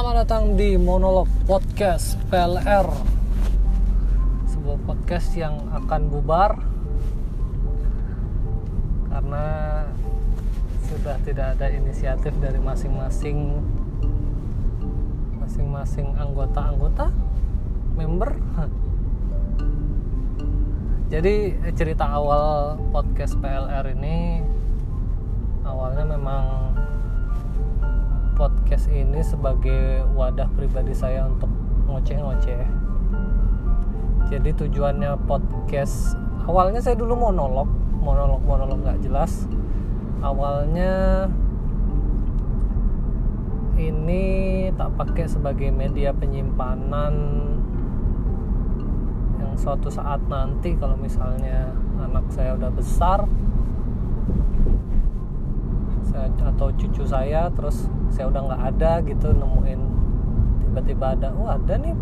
Selamat datang di Monolog Podcast PLR Sebuah podcast yang akan bubar. Karena sudah tidak ada inisiatif dari masing-masing Masing-masing anggota-anggota Member. Jadi cerita awal podcast PLR ini Awalnya memang podcast ini sebagai wadah pribadi saya untuk ngoceh-ngoceh. Jadi tujuannya podcast awalnya saya dulu monolog, monolog monolog nggak jelas. Awalnya ini tak pakai sebagai media penyimpanan yang suatu saat nanti kalau misalnya anak saya udah besar saya, atau cucu saya terus saya udah nggak ada gitu nemuin tiba-tiba ada oh ada nih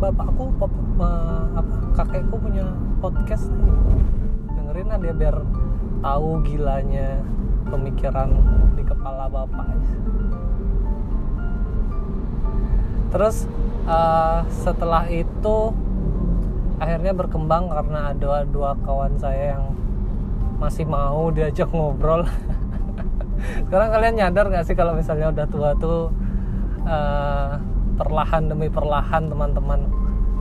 bapakku pop, uh, apa kakekku punya podcast nih. Dengerin dia biar tahu gilanya pemikiran di kepala bapak. Terus uh, setelah itu akhirnya berkembang karena ada dua kawan saya yang masih mau diajak ngobrol sekarang kalian nyadar gak sih kalau misalnya udah tua tuh uh, perlahan demi perlahan teman-teman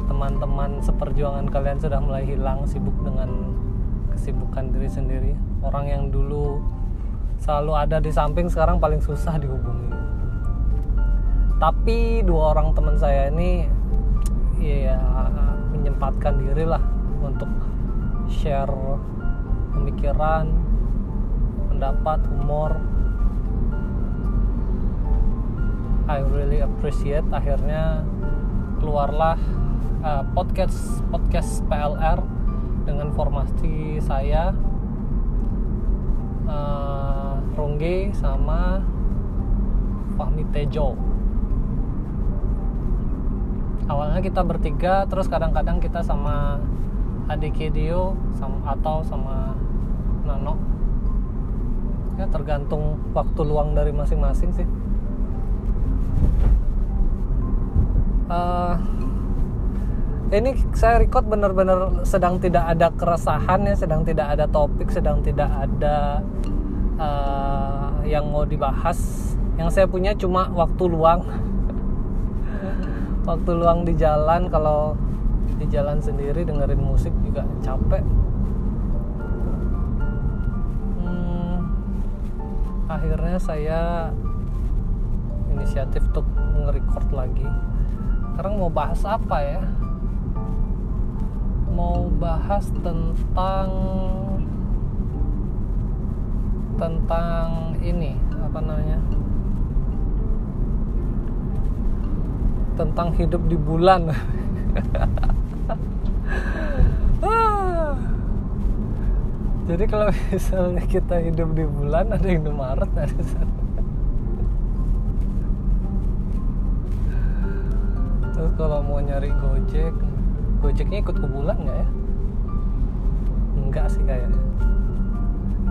teman-teman seperjuangan kalian sudah mulai hilang sibuk dengan kesibukan diri sendiri. Orang yang dulu selalu ada di samping sekarang paling susah dihubungi. Tapi dua orang teman saya ini ya menyempatkan diri lah untuk share pemikiran pendapat humor. I really appreciate. Akhirnya keluarlah uh, podcast podcast PLR dengan formasi saya uh, Rongge sama Fahmi Tejo. Awalnya kita bertiga terus kadang-kadang kita sama adik Dio sama, atau sama Nano ya tergantung waktu luang dari masing-masing sih. Uh, ini saya record bener-bener sedang tidak ada keresahan ya sedang tidak ada topik sedang tidak ada uh, yang mau dibahas. Yang saya punya cuma waktu luang. Waktu luang di jalan kalau di jalan sendiri dengerin musik juga capek akhirnya saya inisiatif untuk nge-record lagi. Sekarang mau bahas apa ya? Mau bahas tentang tentang ini apa namanya? Tentang hidup di bulan jadi kalau misalnya kita hidup di bulan ada yang di Maret ada terus kalau mau nyari Gojek Gojeknya ikut ke bulan nggak ya? Enggak sih kayaknya.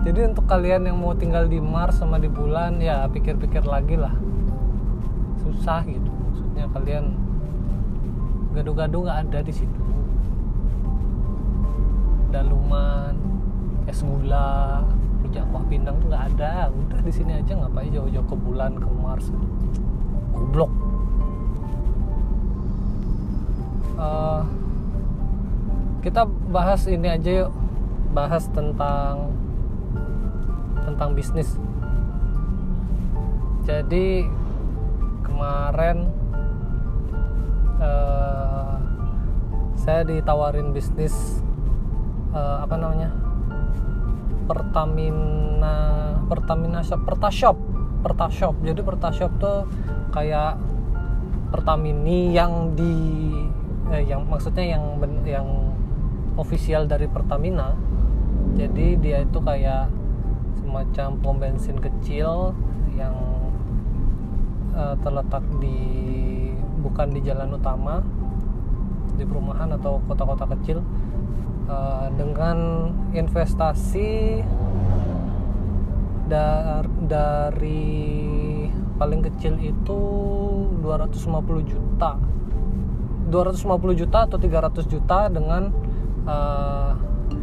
Jadi untuk kalian yang mau tinggal di Mars sama di bulan ya pikir-pikir lagi lah. Susah gitu maksudnya kalian gaduh-gaduh nggak ada di situ. Daluman es gula rujak kuah pindang tuh nggak ada. Udah di sini aja ngapain jauh-jauh ke bulan ke Mars goblok. Uh, kita bahas ini aja yuk. Bahas tentang tentang bisnis. Jadi kemarin uh, saya ditawarin bisnis uh, apa namanya? Pertamina Pertamina Shop Pertashop. Pertashop. Jadi Pertashop tuh kayak Pertamini yang di eh, yang maksudnya yang yang official dari Pertamina. Jadi dia itu kayak semacam pom bensin kecil yang uh, terletak di bukan di jalan utama di perumahan atau kota-kota kecil uh, dengan investasi dar dari paling kecil itu 250 juta. 250 juta atau 300 juta dengan uh,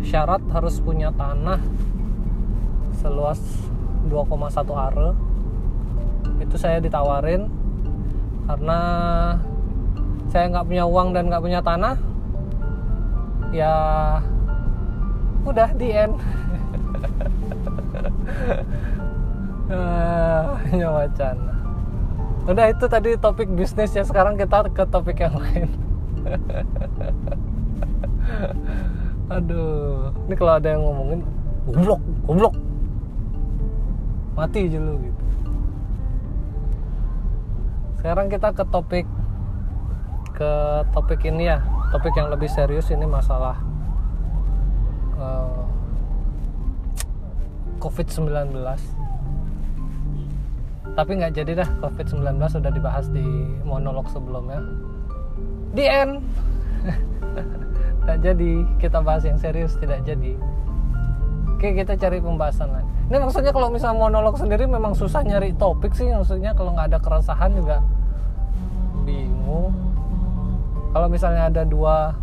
syarat harus punya tanah seluas 2,1 are. Itu saya ditawarin karena saya nggak punya uang dan nggak punya tanah ya udah di end. Hanya wacana udah itu tadi topik bisnis ya sekarang kita ke topik yang lain. Aduh ini kalau ada yang ngomongin goblok goblok. Mati aja lu gitu. Sekarang kita ke topik ke topik ini ya topik yang lebih serius ini masalah uh, eh, COVID-19 tapi nggak jadi dah COVID-19 sudah dibahas di monolog sebelumnya. Di end. Nggak jadi kita bahas yang serius tidak jadi. Oke kita cari pembahasan lain. Ini maksudnya kalau misalnya monolog sendiri memang susah nyari topik sih maksudnya kalau nggak ada keresahan juga bingung kalau misalnya ada dua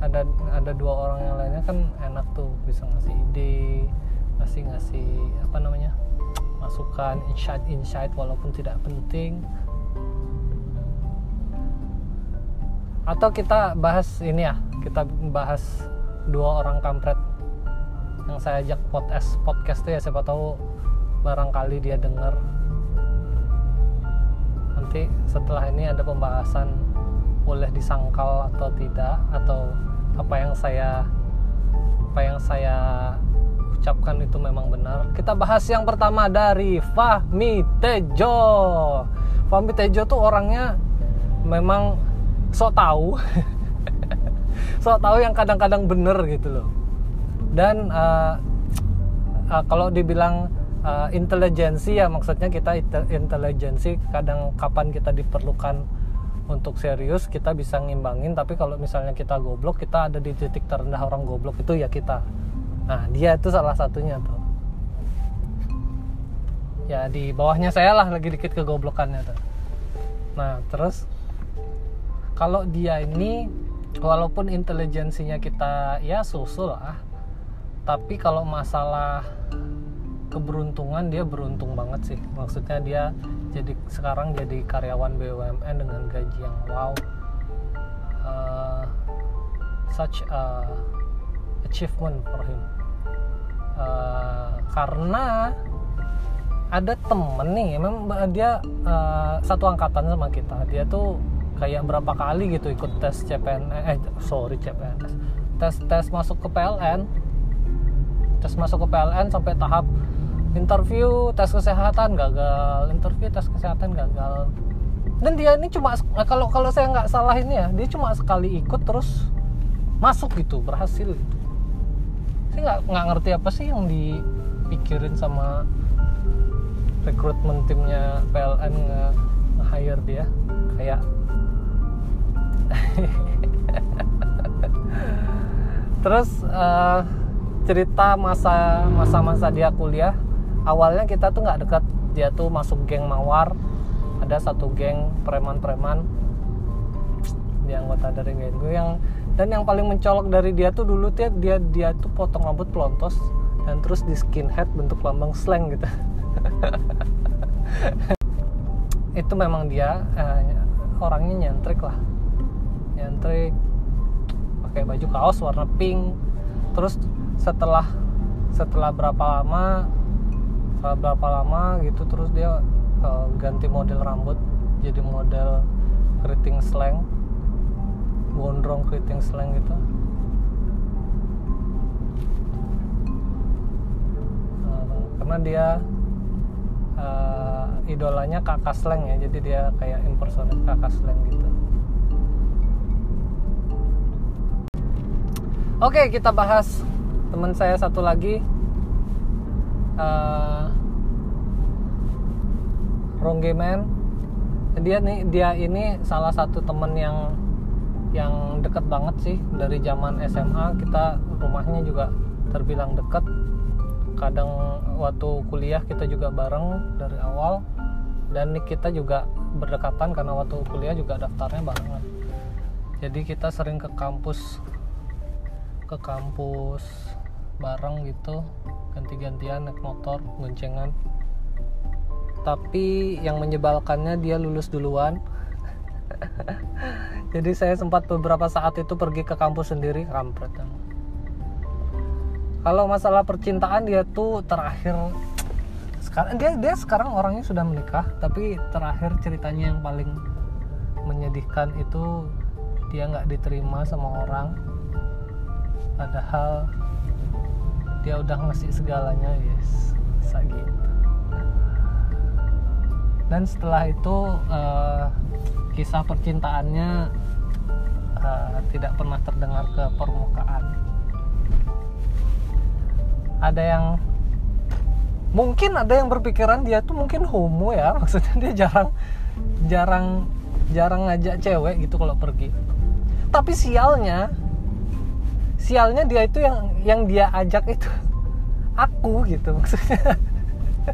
ada ada dua orang yang lainnya kan enak tuh bisa ngasih ide ngasih ngasih apa namanya masukan insight insight walaupun tidak penting. Atau kita bahas ini ya kita bahas dua orang kampret. Yang saya ajak podcast podcast tuh ya siapa tahu barangkali dia dengar nanti setelah ini ada pembahasan boleh disangkal atau tidak atau apa yang saya apa yang saya ucapkan itu memang benar. Kita bahas yang pertama dari Fahmi Tejo. Fahmi Tejo tuh orangnya memang sok tahu sok tahu yang kadang-kadang bener gitu loh. Dan uh, uh, kalau dibilang uh, intelijensi ya maksudnya kita intelijensi kadang kapan kita diperlukan untuk serius kita bisa ngimbangin tapi kalau misalnya kita goblok kita ada di titik terendah orang goblok itu ya kita. Nah dia itu salah satunya tuh. Ya di bawahnya saya lah lagi dikit kegoblokannya tuh. Nah terus kalau dia ini walaupun intelijensinya kita ya susul lah tapi kalau masalah keberuntungan dia beruntung banget sih. Maksudnya dia jadi sekarang jadi karyawan BUMN dengan gaji yang wow. Uh, such a achievement for him. Uh, karena ada temen nih memang dia uh, satu angkatan sama kita. Dia tuh kayak berapa kali gitu ikut tes CPNS eh sorry CPNS tes tes masuk ke PLN tes masuk ke PLN sampai tahap interview tes kesehatan gagal interview tes kesehatan gagal dan dia ini cuma kalau kalau saya nggak salah ini ya dia cuma sekali ikut terus masuk gitu berhasil gitu. saya nggak nggak ngerti apa sih yang dipikirin sama rekrutmen timnya PLN nge-hire dia kayak terus uh, cerita masa masa masa dia kuliah awalnya kita tuh nggak dekat dia tuh masuk geng mawar ada satu geng preman-preman. Di anggota dari geng gue yang dan yang paling mencolok dari dia tuh dulu dia dia dia tuh potong rambut pelontos dan terus di skinhead bentuk lambang slang gitu. Itu memang dia eh, orangnya nyentrik lah. Nyentrik pakai baju kaos warna pink. Terus setelah setelah berapa lama setelah berapa lama gitu terus dia uh, ganti model rambut jadi model keriting slang. Gondrong keriting slang gitu. Uh, karena dia uh, idolanya kakak slang ya jadi dia kayak impersonate kakak slang gitu. Oke kita bahas teman saya satu lagi uh, Ronggeman dia nih dia ini salah satu temen yang yang deket banget sih dari zaman SMA kita rumahnya juga terbilang deket. Kadang waktu kuliah kita juga bareng dari awal. Dan kita juga berdekatan karena waktu kuliah juga daftarnya barengan jadi kita sering ke kampus ke kampus bareng gitu ganti-gantian naik motor goncengan tapi yang menyebalkannya dia lulus duluan. Jadi saya sempat beberapa saat itu pergi ke kampus sendiri kampret kalau masalah percintaan dia tuh terakhir sekarang dia dia sekarang orangnya sudah menikah tapi terakhir ceritanya yang paling menyedihkan itu dia nggak diterima sama orang. Padahal dia udah ngasih segalanya yes. Gitu. Dan setelah itu uh, kisah percintaannya uh, tidak pernah terdengar ke permukaan. Ada yang mungkin ada yang berpikiran dia tuh mungkin homo ya. Maksudnya dia jarang jarang jarang ngajak cewek gitu kalau pergi. Tapi sialnya sialnya dia itu yang yang dia ajak itu. Aku gitu maksudnya.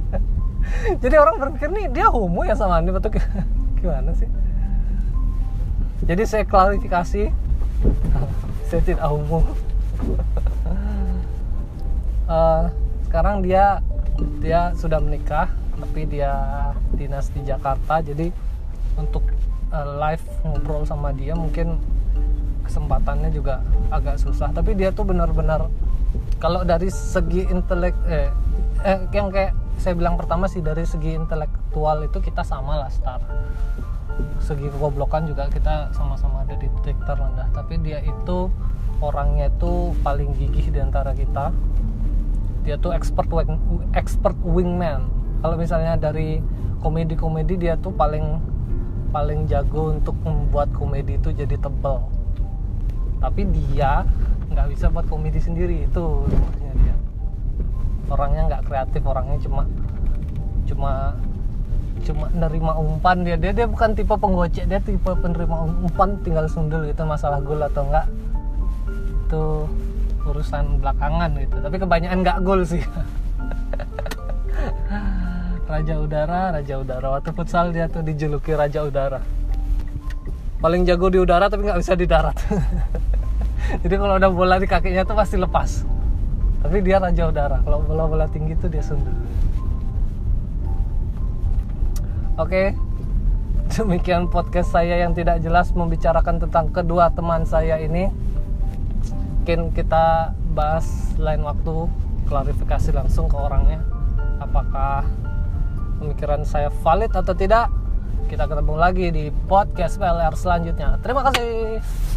Jadi orang berpikir nih dia homo ya sama Andi betul gimana sih? Jadi saya klarifikasi saya tidak homo. Uh, sekarang dia dia sudah menikah tapi dia dinas di Jakarta. Jadi untuk uh, live ngobrol sama dia mungkin kesempatannya juga agak susah. Tapi dia tuh benar-benar kalau dari segi intelek eh, eh yang kayak saya bilang pertama sih dari segi intelektual itu kita sama lah star. Segi kegoblokan juga kita sama-sama ada di titik terendah tapi dia itu orangnya itu paling gigih di antara kita. Dia tuh expert wing, expert wingman. Kalau misalnya dari komedi-komedi dia tuh paling paling jago untuk membuat komedi itu jadi tebel tapi dia nggak bisa buat komedi sendiri itu rumahnya dia. Orangnya nggak kreatif orangnya cuma cuma cuma nerima umpan dia. Dia dia bukan tipe penggocek dia tipe penerima umpan tinggal sundul gitu masalah gol atau enggak itu urusan belakangan gitu. Tapi kebanyakan nggak gol sih. Raja Udara Raja Udara. Waktu futsal dia tuh dijuluki Raja Udara. Paling jago di udara tapi nggak bisa di darat jadi kalau udah bola di kakinya tuh pasti lepas. Tapi dia Raja Udara kalau bola-bola tinggi tuh dia sundul oke. Demikian podcast saya yang tidak jelas membicarakan tentang kedua teman saya ini. Mungkin kita bahas lain waktu klarifikasi langsung ke orangnya. Apakah pemikiran saya valid atau tidak? Kita ketemu lagi di podcast PLR selanjutnya. Terima kasih